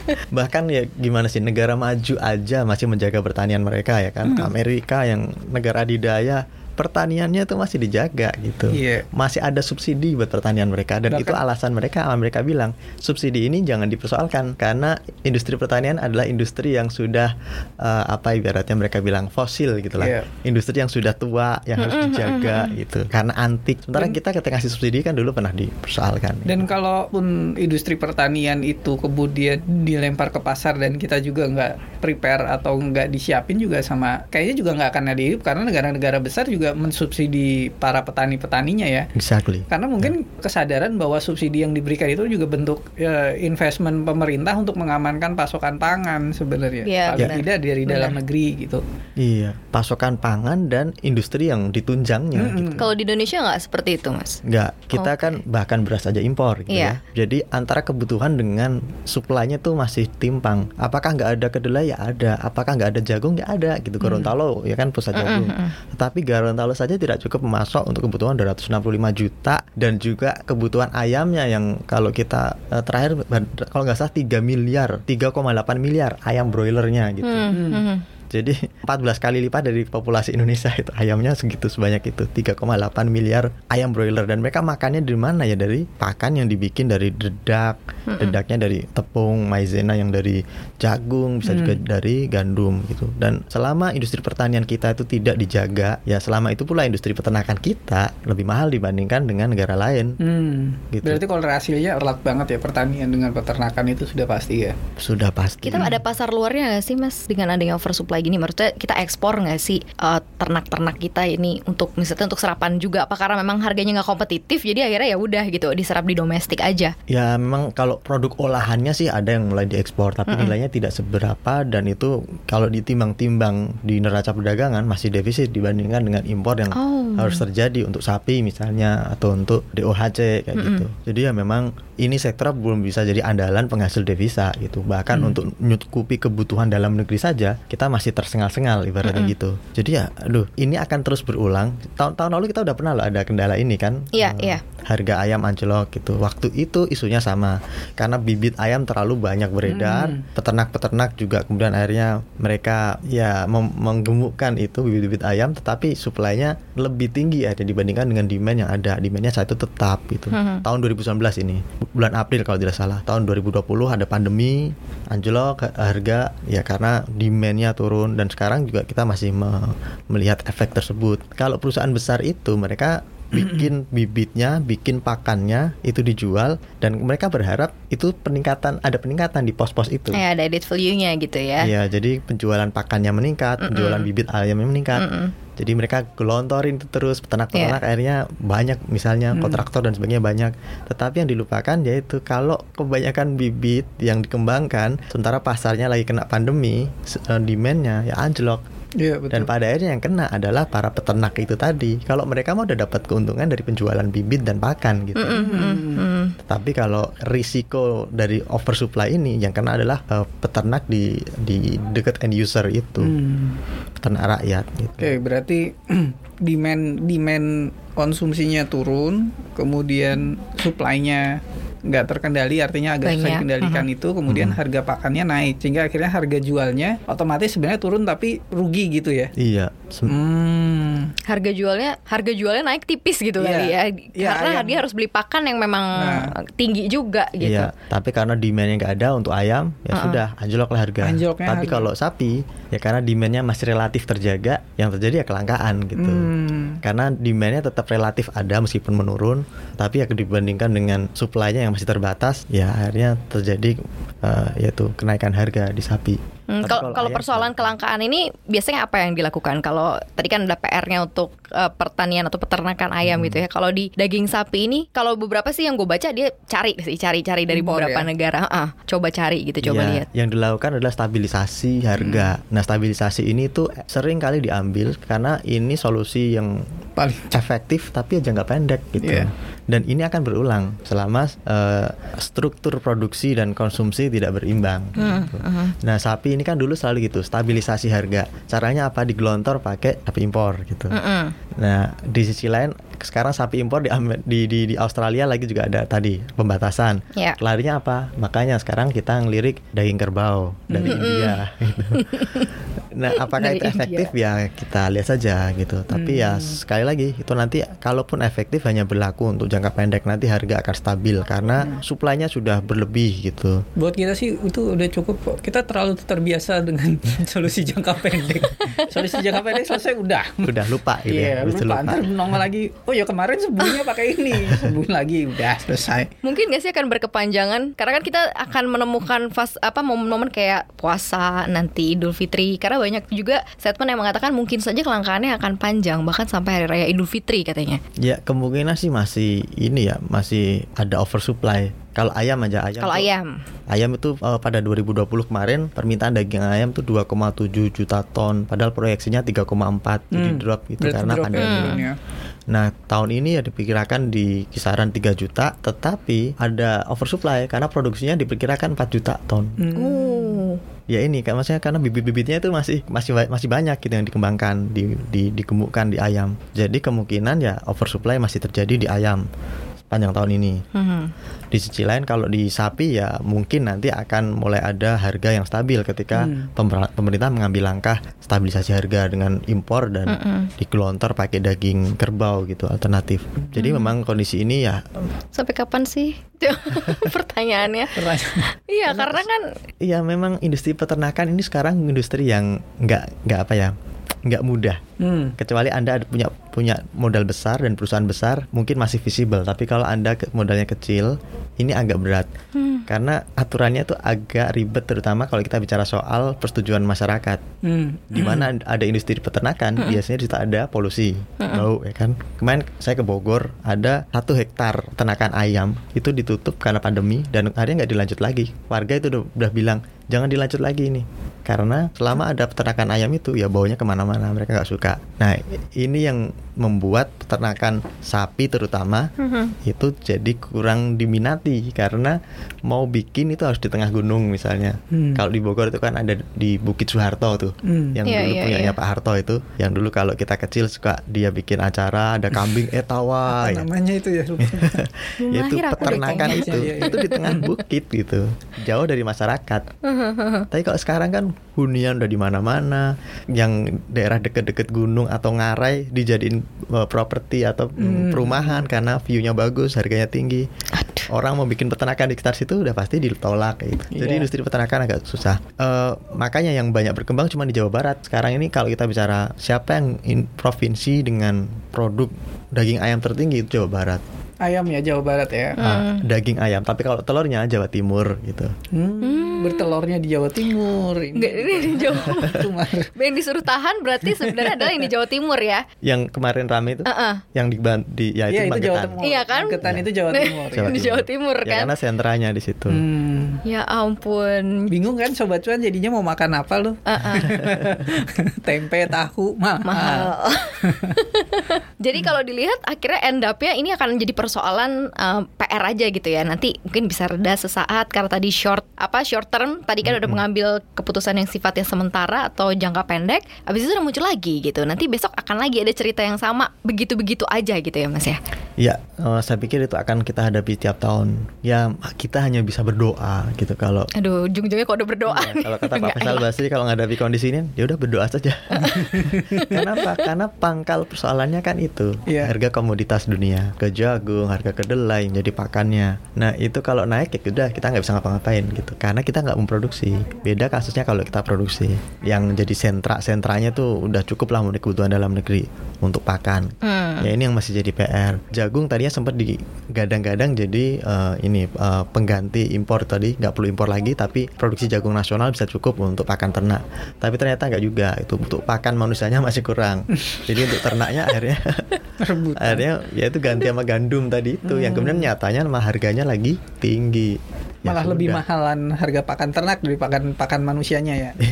Bahkan ya gimana sih negara maju aja masih menjaga pertanian mereka ya kan. Amerika yang negara adidaya pertaniannya tuh masih dijaga gitu. Iya. Masih ada subsidi buat pertanian mereka dan Bahkan- itu alasan mereka mereka bilang subsidi ini jangan dipersoalkan karena industri pertanian adalah industri yang sudah eh, apa ibaratnya mereka bilang fosil gitu lah. Iya. Industri yang sudah tua yang harus dijaga gitu. Karena antik. Sementara kita ketika ngasih subsidi kan dulu pernah dipersoalkan. Dan kalaupun industri pertanian itu kemudian dilempar ke pasar dan kita juga nggak prepare atau nggak disiapin juga sama kayaknya juga nggak akan ada hidup karena negara-negara besar juga mensubsidi para petani-petaninya ya. Exactly. Karena mungkin kesadaran bahwa subsidi yang diberikan itu juga bentuk ya, investment pemerintah untuk mengamankan pasokan pangan sebenarnya. Iya, Paling benar. tidak dari dalam Benar. negeri gitu. Iya, pasokan pangan dan industri yang ditunjangnya. Mm-mm. Gitu. Kalau di Indonesia nggak seperti itu, Mas. Enggak, kita Oke. kan bahkan beras aja impor gitu Iya. ya. Jadi antara kebutuhan dengan supply-nya tuh masih timpang. Apakah nggak ada kedelai? Ya ada. Apakah nggak ada jagung? Ya ada gitu. Gorontalo ya kan pusat jagung. Tetapi Gorontalo saja tidak cukup memasok untuk kebutuhan 265 juta dan juga kebutuhan ayamnya yang kalau kita eh, terakhir kalau nggak salah 3 miliar, 3,8 miliar ayam broilernya gitu. Hmm, hmm. Jadi 14 kali lipat dari populasi Indonesia itu ayamnya segitu sebanyak itu 3,8 miliar ayam broiler dan mereka makannya dari mana ya dari pakan yang dibikin dari dedak, dedaknya dari tepung, maizena yang dari jagung, bisa juga dari gandum gitu. Dan selama industri pertanian kita itu tidak dijaga, ya selama itu pula industri peternakan kita lebih mahal dibandingkan dengan negara lain. Hmm. Gitu. Berarti kalau hasilnya erat banget ya pertanian dengan peternakan itu sudah pasti ya. Sudah pasti. Kita ada pasar luarnya nggak sih mas dengan adanya oversupply gini? Maksudnya kita ekspor nggak sih eh, ternak-ternak kita ini untuk misalnya untuk serapan juga? Apa karena memang harganya nggak kompetitif jadi akhirnya ya udah gitu diserap di domestik aja? Ya memang kalau produk olahannya sih ada yang mulai diekspor tapi nilainya tidak seberapa dan itu kalau ditimbang-timbang di neraca perdagangan masih defisit dibandingkan dengan impor yang Oh. harus terjadi untuk sapi misalnya atau untuk DOHC kayak gitu. Jadi ya memang ini sektor belum bisa jadi andalan penghasil devisa gitu. Bahkan untuk nyukupi kebutuhan dalam negeri saja kita masih tersengal-sengal ibaratnya gitu. Jadi ya aduh ini akan terus berulang. Tahun-tahun lalu kita udah pernah loh ada kendala ini kan. Iya, Eh, iya. harga ayam anjlok gitu. Waktu itu isunya sama karena bibit ayam terlalu banyak beredar. Hmm. Peternak-peternak juga kemudian akhirnya mereka ya menggemukkan itu bibit-bibit ayam, tetapi suplainya lebih tinggi ya dibandingkan dengan demand yang ada. Demandnya saat itu tetap gitu. Hmm. Tahun 2019 ini bulan April kalau tidak salah. Tahun 2020 ada pandemi anjlok harga ya karena demandnya turun dan sekarang juga kita masih me- melihat efek tersebut. Kalau perusahaan besar itu mereka bikin bibitnya, bikin pakannya itu dijual dan mereka berharap itu peningkatan ada peningkatan di pos-pos itu. Eh ada added value-nya gitu ya? Iya, jadi penjualan pakannya meningkat, penjualan bibit ayamnya meningkat. Jadi mereka gelontorin itu terus peternak-peternak akhirnya banyak misalnya kontraktor dan sebagainya banyak. Tetapi yang dilupakan yaitu kalau kebanyakan bibit yang dikembangkan sementara pasarnya lagi kena pandemi, eh, demandnya ya anjlok. Iya Dan pada akhirnya yang kena adalah para peternak itu tadi. Kalau mereka mau udah dapat keuntungan dari penjualan bibit dan pakan gitu. Mm-mm. Tapi kalau risiko dari oversupply ini yang kena adalah eh, peternak di di dekat end user itu, Hmm. peternak rakyat gitu. Oke, berarti demand demand konsumsinya turun, kemudian supply-nya nggak terkendali, artinya agak susah Banyak. dikendalikan itu, kemudian Mhm. harga pakannya naik, sehingga akhirnya harga jualnya otomatis sebenarnya turun tapi rugi gitu ya. Iya. Hmm. Harga jualnya harga jualnya naik tipis gitu Iya. kali ya? Iya, Karena ayam. dia harus beli pakan yang memang Nah. tinggi juga gitu. Iya, tapi karena demandnya nggak ada untuk ayam, ya Uh-uh. sudah anjloklah harga. Anjloknya tapi harga. kalau sapi, ya karena demandnya masih relatif terjaga, yang terjadi ya kelangkaan gitu. Hmm. Karena demandnya tetap relatif ada meskipun menurun, tapi ya dibandingkan dengan supply-nya yang masih terbatas, ya akhirnya terjadi eh, yaitu kenaikan harga di sapi. Hmm, kalau kalau persoalan kelangkaan ini biasanya apa yang dilakukan? Kalau tadi kan ada PR-nya untuk eh, pertanian atau peternakan ayam Hmm. gitu ya. Kalau di daging sapi ini, kalau beberapa sih yang gue baca dia cari sih, cari-cari dari Impor beberapa ya? negara. Ah, coba cari gitu, coba Ya, lihat. Yang dilakukan adalah stabilisasi harga. Hmm. Nah, stabilisasi ini tuh sering kali diambil karena ini solusi yang Paling efektif tapi jangka pendek gitu. Iya. Dan ini akan berulang selama eh, struktur produksi dan konsumsi tidak berimbang. Hmm, gitu. Nah, sapi ini kan dulu selalu gitu, stabilisasi harga. Caranya apa? Digelontor pakai sapi impor gitu. Mm-mm. Nah, di sisi lain sekarang sapi impor di, di di di Australia lagi juga ada tadi pembatasan. Ya. Larinya apa? Makanya sekarang kita ngelirik daging kerbau dari India. gitu. nah, apakah Dari itu efektif ya kita lihat saja gitu. Tapi ya sekali lagi itu nanti kalaupun efektif hanya berlaku untuk jangka pendek nanti harga akan stabil karena suplainya sudah berlebih gitu. buat kita sih itu udah cukup. Kita terlalu terbiasa dengan solusi jangka pendek. Solusi jangka pendek selesai udah. Udah lupa gitu Iya, ya. Bisa lupa. Ntar nongol lagi. Oh ya kemarin sebelumnya pakai ini, sembuh lagi udah selesai. Mungkin gak sih akan berkepanjangan karena kan kita akan menemukan fas apa momen-momen kayak puasa nanti Idul Fitri karena banyak juga statement yang mengatakan mungkin saja kelangkaannya akan panjang bahkan sampai hari raya Idul Fitri katanya. Ya kemungkinan sih masih ini ya masih ada oversupply. Kalau ayam aja ayam. Kalau ayam. Ayam itu eh, pada 2020 kemarin permintaan daging ayam tuh 2,7 juta ton, padahal proyeksinya 3,4 jadi Hmm. drop itu Berarti karena drop ya pandemi. turunnya. Nah tahun ini ya diperkirakan di kisaran 3 juta, tetapi ada oversupply karena produksinya diperkirakan 4 juta ton. Hmm. Uh. Ya ini kan maksudnya karena bibit-bibitnya itu masih masih masih banyak gitu yang dikembangkan, di, di digemukkan di ayam. Jadi kemungkinan ya oversupply masih terjadi di ayam panjang tahun ini. Hmm. Di sisi lain kalau di sapi ya mungkin nanti akan mulai ada harga yang stabil ketika Hmm. pemer- pemerintah mengambil langkah stabilisasi harga dengan impor dan Mm-mm. digelontor pakai daging kerbau gitu alternatif. Jadi memang kondisi ini ya Sampai kapan sih? Pertanyaannya. Pertanyaan. Iya, karena kan iya memang industri peternakan ini sekarang industri yang nggak nggak apa ya nggak mudah. Hmm. Kecuali anda ada punya punya modal besar dan perusahaan besar mungkin masih visible. Tapi kalau anda ke- modalnya kecil ini agak berat. hmm, Karena aturannya tuh agak ribet terutama kalau kita bicara soal persetujuan masyarakat. Hmm. Di mana ada industri peternakan biasanya di situ ada polusi bau ya kan. Kemarin saya ke Bogor ada satu hektar peternakan ayam itu ditutup karena pandemi dan akhirnya nggak dilanjut lagi. Warga itu udah, udah bilang jangan dilanjut lagi ini karena selama ada peternakan ayam itu ya baunya ke mana-mana mereka nggak suka. Nah ini yang membuat peternakan sapi terutama hmm, itu jadi kurang diminati karena mau bikin itu harus di tengah gunung misalnya. Hmm. Kalau di Bogor itu kan ada di Bukit Soeharto tuh. Hmm. Yang Iya, dulu iya, punyanya iya. Pak Harto itu, yang dulu kalau kita kecil suka dia bikin acara ada kambing eh tawa Apa ya. namanya itu ya? Itu peternakan itu, Iya, iya, itu di tengah bukit gitu, jauh dari masyarakat. Tapi kalau sekarang kan hunian udah di mana-mana, yang daerah deket-deket gunung atau ngarai dijadiin uh, properti atau mm, Hmm. perumahan karena view-nya bagus, harganya tinggi. Aduh. Orang mau bikin peternakan di sekitar situ udah pasti ditolak gitu. Jadi Iya. industri peternakan agak susah. Eh, makanya yang banyak berkembang cuma di Jawa Barat. Sekarang ini kalau kita bicara siapa yang in- provinsi dengan produk daging ayam tertinggi itu Jawa Barat. Ayam ya Jawa Barat ya. Ah, daging ayam. Tapi kalau telurnya Jawa Timur gitu. Hmm. Bertelurnya di Jawa Timur. Ini, Nggak, ini di Jawa. Cuma- yang disuruh tahan berarti sebenarnya adalah yang di Jawa Timur ya. Yang kemarin rame itu, Heeh. yang di, di ya itu itu Jawa. Timur. Iya kan? Magetan itu Jawa Timur. Jawa Di Jawa Timur Ya kan. karena sentranya di situ. Hmm. Ya ampun. Bingung kan sobat cuan jadinya mau makan apa lu? Heeh. Tempe, tahu, mahal. mahal. jadi kalau dilihat akhirnya end up-nya ini akan jadi persoalan eh, PR aja gitu ya. Nanti mungkin bisa reda sesaat karena tadi short apa short term tadi kan udah mengambil keputusan yang sifatnya sementara atau jangka pendek. Habis itu udah muncul lagi gitu. Nanti besok akan lagi ada cerita yang sama begitu-begitu aja gitu ya Mas ya. Ya, eh, saya pikir itu akan kita hadapi tiap tahun. Ya, kita hanya bisa berdoa gitu kalau Aduh, ujung-ujungnya kok udah berdoa. Ya, kalau kata Pak Nggak Faisal. Basri kalau menghadapi kondisi ini ya udah berdoa saja. Kenapa? Karena pangkal persoalannya kan itu Iya. harga komoditas dunia, ke jagung, harga kedelai jadi pakannya. Nah itu kalau naik ya udah kita nggak bisa ngapa-ngapain gitu. Karena kita nggak memproduksi. Beda kasusnya kalau kita produksi. Yang jadi sentra sentranya tuh udah cukup lah memenuhi kebutuhan dalam negeri untuk pakan. Hmm. Ya ini yang masih jadi PR. Jagung tadinya sempat digadang-gadang jadi eh, ini eh, pengganti impor tadi, nggak perlu impor lagi, tapi produksi jagung nasional bisa cukup untuk pakan ternak. Tapi ternyata nggak juga, itu untuk pakan manusianya masih kurang. jadi untuk ternaknya akhirnya Rebutan. akhirnya ya itu ganti sama gandum tadi itu, yang kemudian nyatanya malah harganya lagi tinggi. Ya Malah lebih sudah. mahalan harga pakan ternak dari pakan pakan manusianya ya.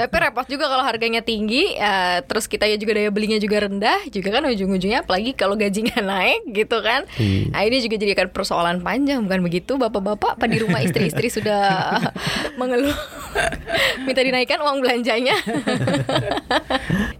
Tapi repot juga kalau harganya tinggi, ya, terus kita ya juga daya belinya juga rendah, juga kan ujung-ujungnya apalagi kalau gajinya naik gitu kan. Iya. Nah ini juga jadi kan persoalan panjang bukan begitu, bapak-bapak apa di rumah istri-istri sudah mengeluh minta dinaikkan uang belanjanya.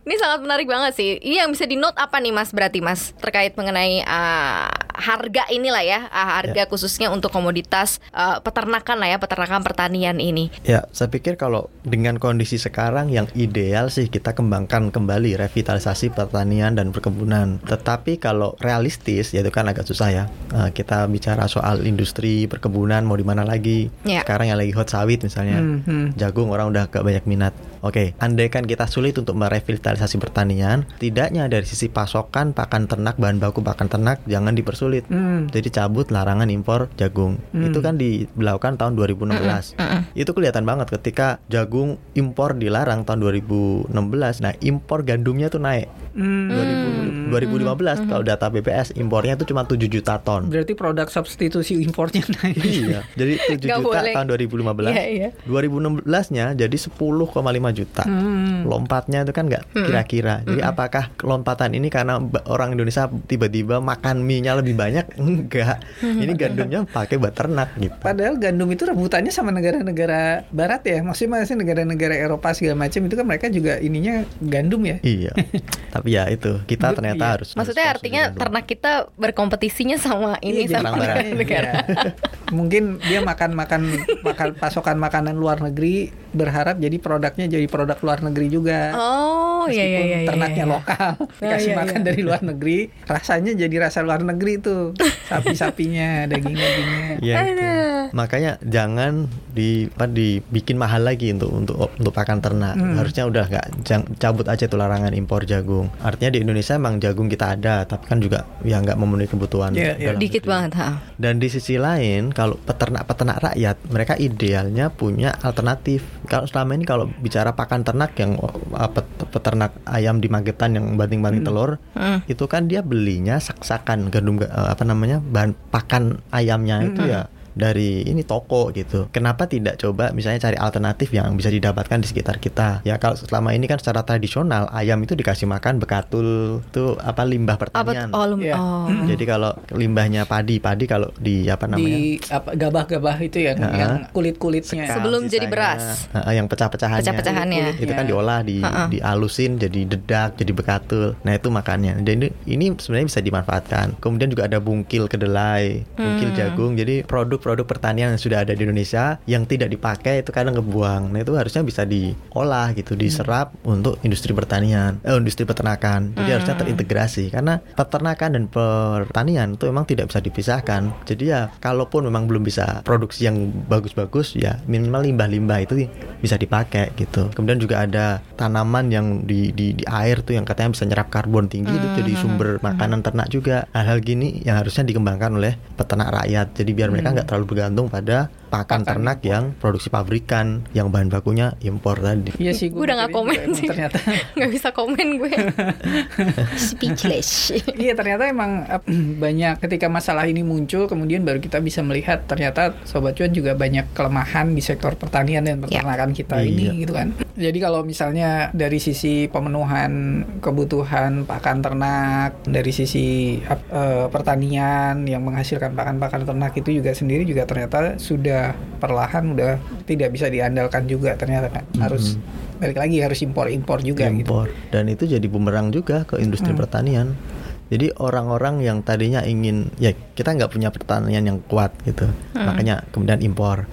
ini sangat menarik banget sih. Ini yang bisa di note apa nih mas berarti mas terkait mengenai ah, harga inilah ya, ah, harga khususnya untuk komoditas ah, peternakan lah ya, peternakan pertanian ini. Ya, saya pikir kalau dengan kondisi sekarang yang ideal sih kita kembangkan kembali revitalisasi pertanian dan perkebunan. Tetapi kalau realistis, ya itu kan agak susah ya. Eh, kita bicara soal industri perkebunan mau di mana lagi? Ya. Sekarang yang lagi hot sawit misalnya, Hmm, hmm. jagung orang udah gak banyak minat. Oke, andaikan kita sulit untuk merevitalisasi pertanian, tidaknya dari sisi pasokan pakan ternak, bahan baku pakan ternak jangan dipersulit. Hmm. Jadi cabut larangan impor jagung. Hmm. Itu kan diberlakukan tahun 2016. Itu kelihatan banget ketika jagung impor dilarang tahun 2016. Nah, impor gandumnya tuh naik. Hmm. 2000 2015 kalau data BPS impornya tuh cuma 7 juta ton. Berarti produk substitusi impornya naik. Iya, jadi 7 Nggak juta boleh. tahun 2015. Iya, iya. 2016-nya jadi 10,5 juta. Hmm. Lompatnya itu kan nggak kira-kira. Jadi apakah lompatan ini karena orang Indonesia tiba-tiba makan mie-nya lebih banyak? Enggak. Ini gandumnya pakai buat ternak gitu. Padahal gandum itu rebutannya sama negara-negara barat ya. Maksudnya masih negara-negara Eropa segala macam itu kan mereka juga ininya gandum ya. Iya. Tapi ya itu kita Iya. ternyata harus Maksudnya harus artinya gandum. ternak kita berkompetisinya sama ini Iya, sama barang-barang. negara. Iya. Mungkin dia makan-makan makan pasokan makanan luar negeri berharap jadi produknya jadi produk luar negeri juga. Oh iya iya Meskipun iya. iya, ternaknya iya. lokal Oh, dikasih iya, makan iya. dari luar negeri rasanya jadi rasa luar negeri tuh sapi-sapinya daging-dagingnya Iya itu. Makanya jangan di apa dibikin mahal lagi untuk untuk untuk pakan ternak. Hmm. Harusnya udah nggak jang- cabut aja tuh larangan impor jagung. Artinya di Indonesia emang jagung kita ada, tapi kan juga ya nggak memenuhi kebutuhan. Iya, iya. dalam Dikit negeri. banget ha. Dan di sisi lain, kalau peternak-peternak rakyat, mereka idealnya punya alternatif. Kalau selama ini kalau bicara pakan ternak yang uh, pet- peternak ayam di Magetan yang banting-banting telur, Hmm. itu kan dia belinya sak-sakan gandum uh, apa namanya bahan pakan ayamnya itu ya dari ini toko gitu. Kenapa tidak coba misalnya cari alternatif yang bisa didapatkan di sekitar kita? Ya kalau selama ini kan secara tradisional ayam itu dikasih makan bekatul itu apa limbah Apa pertanian. oh, lum- Iya. oh. Jadi kalau limbahnya padi, padi kalau di apa namanya? di apa gabah-gabah itu ya Ya. yang kulit-kulitnya Sebelum jadi sisanya. beras. Heeh, yang pecah-pecahannya. Pecah-pecahannya. Itu kan Kulitnya. diolah, di Heeh. dialusin jadi dedak, jadi bekatul. Nah, itu makannya. Dan ini, ini sebenarnya bisa dimanfaatkan. Kemudian juga ada bungkil kedelai, bungkil Hmm. jagung. Jadi produk-produk pertanian yang sudah ada di Indonesia yang tidak dipakai itu kadang kebuang. Nah, itu harusnya bisa diolah gitu, diserap untuk industri pertanian, eh, industri peternakan. Jadi harusnya terintegrasi karena peternakan dan pertanian itu memang tidak bisa dipisahkan. Jadi ya kalaupun memang belum bisa produksi yang bagus-bagus ya minimal limbah-limbah itu bisa dipakai gitu. Kemudian juga ada tanaman yang di, di, di air tuh yang katanya bisa nyerap karbon tinggi itu jadi sumber makanan ternak juga. Hal-hal gini yang harusnya dikembangkan oleh peternak rakyat. Jadi biar mereka nggak terlalu bergantung pada pakan, Pakan ternak yang produksi pabrikan yang bahan bakunya impor tadi. Iya sih, Gue udah nggak juga komen sih. Ternyata, nggak bisa komen gue. Speechless. iya ternyata emang banyak ketika masalah ini muncul, kemudian baru kita bisa melihat ternyata sobat cuan juga banyak kelemahan di sektor pertanian dan peternakan kita Iya. ini, gitu kan. Jadi kalau misalnya dari sisi pemenuhan kebutuhan pakan ternak, dari sisi eh, pertanian yang menghasilkan pakan-pakan ternak itu juga sendiri juga ternyata sudah perlahan udah tidak bisa diandalkan juga ternyata kan harus balik lagi harus impor-impor juga gitu. impor. Dan itu jadi bumerang juga ke industri Hmm. pertanian. Jadi orang-orang yang tadinya ingin ya kita nggak punya pertanian yang kuat gitu. Makanya kemudian impor.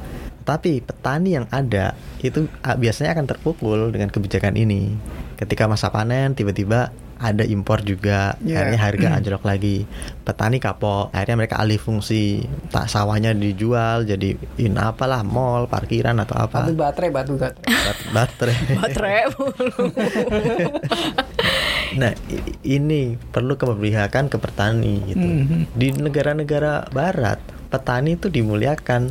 Tapi petani yang ada itu ah, biasanya akan terpukul dengan kebijakan ini. Ketika masa panen tiba-tiba ada impor juga Iya. akhirnya harga anjlok lagi petani kapok akhirnya mereka alih fungsi tak sawahnya dijual jadi in apalah mall parkiran atau apa Batu baterai, batu baterai. Bat- baterai Baterai. Nah, ini perlu keberpihakan ke petani gitu. Mhm. Di negara-negara barat, petani itu dimuliakan.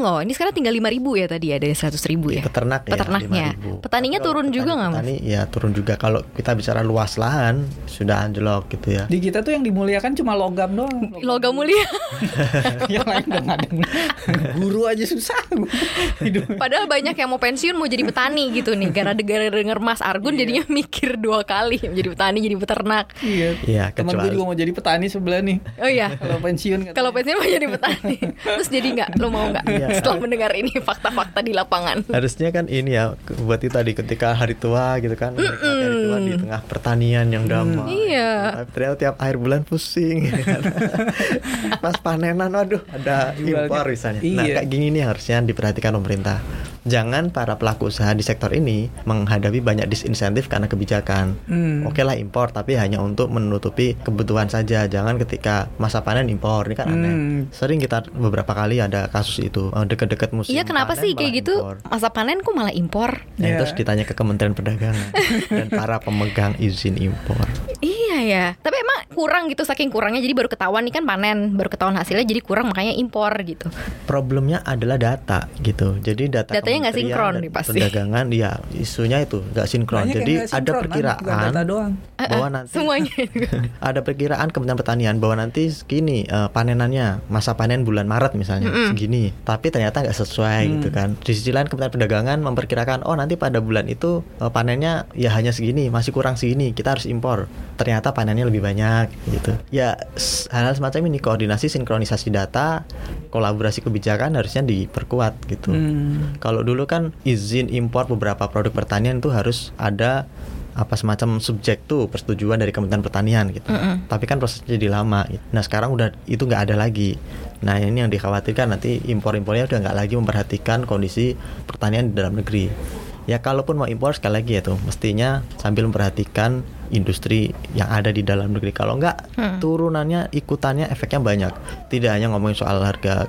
Loh, ini sekarang tinggal 5 ribu ya tadi ada 100 ribu ya. Peternak ya, Peternaknya. 5.000. Petaninya turun juga nggak, Mas? Petani ya turun juga kalau kita bicara luas lahan sudah anjlok gitu ya. Di kita tuh yang dimuliakan cuma logam doang. Logam mulia. yang lain udah nggak ada. Guru aja susah. Hidup. Padahal banyak yang mau pensiun mau jadi petani gitu nih. Karena gara denger Mas Argun jadinya mikir dua kali jadi petani jadi peternak. Iya. Iya, Temen gue juga mau jadi petani sebelah nih. Oh iya. Kalau pensiun. Kalau pensiun mau jadi petani, terus jadi nggak? Lo mau nggak? Iya. Setelah mendengar ini fakta-fakta di lapangan. harusnya kan ini ya buat itu tadi ketika hari tua gitu kan menikmati hari tua di tengah pertanian yang damai. Iya. Tapi ternyata tiap akhir bulan pusing. Pas panenan waduh ada impor misalnya. Nah Iya. kayak gini nih harusnya diperhatikan pemerintah jangan para pelaku usaha di sektor ini menghadapi banyak disinsentif karena kebijakan Hmm. oke lah impor tapi hanya untuk menutupi kebutuhan saja jangan ketika masa panen impor ini kan aneh Hmm. sering kita beberapa kali ada kasus itu eh, deket-deket musim Iya kenapa panen sih kayak gitu? impor. Masa panen kok malah impor? Nah, Iya. terus ditanya ke Kementerian Perdagangan dan para pemegang izin impor. Iya ya. Tapi emang kurang gitu saking kurangnya jadi baru ketahuan nih kan panen, baru ketahuan hasilnya jadi kurang makanya impor gitu. Problemnya adalah data gitu. Jadi data Datanya nggak sinkron nih pasti. Perdagangan ya isunya itu nggak sinkron. Banyak Jadi ada sinkron, kan? perkiraan data doang. bahwa nanti Semuanya. ada perkiraan Kementerian Pertanian bahwa nanti segini eh, panenannya masa panen bulan Maret misalnya segini. Tapi ternyata nggak sesuai Hmm. gitu kan. Di sisi lain Kementerian Perdagangan memperkirakan oh nanti pada bulan itu eh, panennya ya hanya segini, masih kurang segini, kita harus impor. Ternyata panennya lebih banyak gitu. Ya hal-hal semacam ini koordinasi sinkronisasi data, kolaborasi kebijakan harusnya diperkuat gitu. Hmm. Kalau dulu kan izin impor beberapa produk pertanian itu harus ada apa semacam subjek tuh persetujuan dari Kementerian Pertanian gitu. Tapi kan prosesnya jadi lama. gitu. Nah sekarang udah itu nggak ada lagi. Nah ini yang dikhawatirkan nanti impor-impornya udah nggak lagi memperhatikan kondisi pertanian di dalam negeri. Ya kalaupun mau impor sekali lagi ya tuh mestinya sambil memperhatikan industri yang ada di dalam negeri. Kalau nggak turunannya ikutannya efeknya banyak. Tidak hanya ngomongin soal harga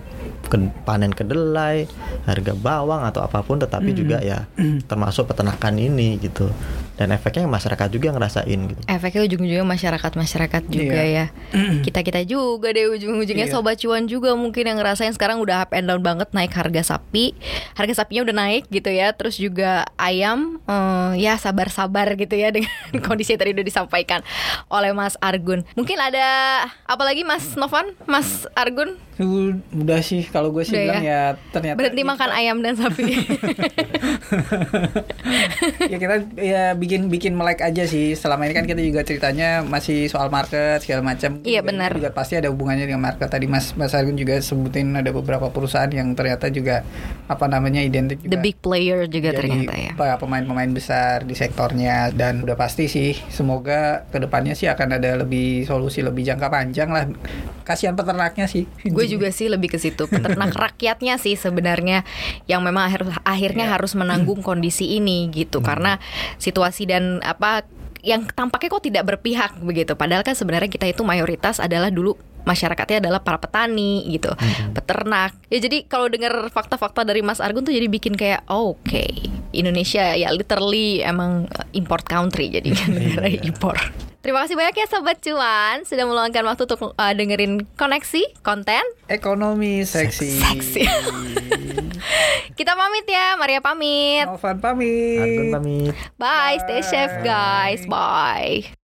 panen kedelai, harga bawang atau apa pun, tetapi juga ya termasuk peternakan ini gitu. Dan efeknya masyarakat juga ngerasain gitu. Efeknya ujung-ujungnya masyarakat-masyarakat juga Iya. ya. Kita-kita juga deh ujung-ujungnya Iya. sobat cuan juga mungkin yang ngerasain sekarang udah up and down banget naik harga sapi. Harga sapinya udah naik gitu ya. Terus juga ayam eh, ya sabar-sabar gitu ya dengan kondisi yang tadi udah disampaikan oleh Mas Argun. Mungkin ada apa lagi Mas Novan, Mas Argun? Udah sih kalau gue sih Udah bilang ya? ya, ternyata Berhenti kita- makan ayam dan sapi. ya kita ya bikin bikin melek aja sih. Selama ini kan kita juga ceritanya masih soal market segala macam. Iya, Juga- benar. Juga pasti ada hubungannya dengan market. Tadi Mas Mas Argun juga sebutin ada beberapa perusahaan yang ternyata juga apa namanya identik juga The big player juga jadi ternyata ya. pemain-pemain besar di sektornya dan udah pasti sih semoga ke depannya sih akan ada lebih solusi lebih jangka panjang lah kasihan peternaknya sih Gue juga sih lebih ke situ peternak rakyatnya sih sebenarnya yang memang akhir, akhirnya Iya. harus menanggung kondisi ini gitu karena situasi dan apa yang tampaknya kok tidak berpihak begitu. Padahal kan sebenarnya kita itu mayoritas adalah dulu masyarakatnya adalah para petani gitu peternak. Ya jadi kalau dengar fakta-fakta dari Mas Argun tuh jadi bikin kayak oh, oke Indonesia ya literally emang uh, import country jadi negara impor. Terima kasih banyak ya Sobat Cuan Sudah meluangkan waktu untuk uh, dengerin koneksi, konten. Ekonomi seksi. Seksi. Kita pamit ya, Maria pamit. Novan pamit. Argun pamit. Bye, stay safe guys. Bye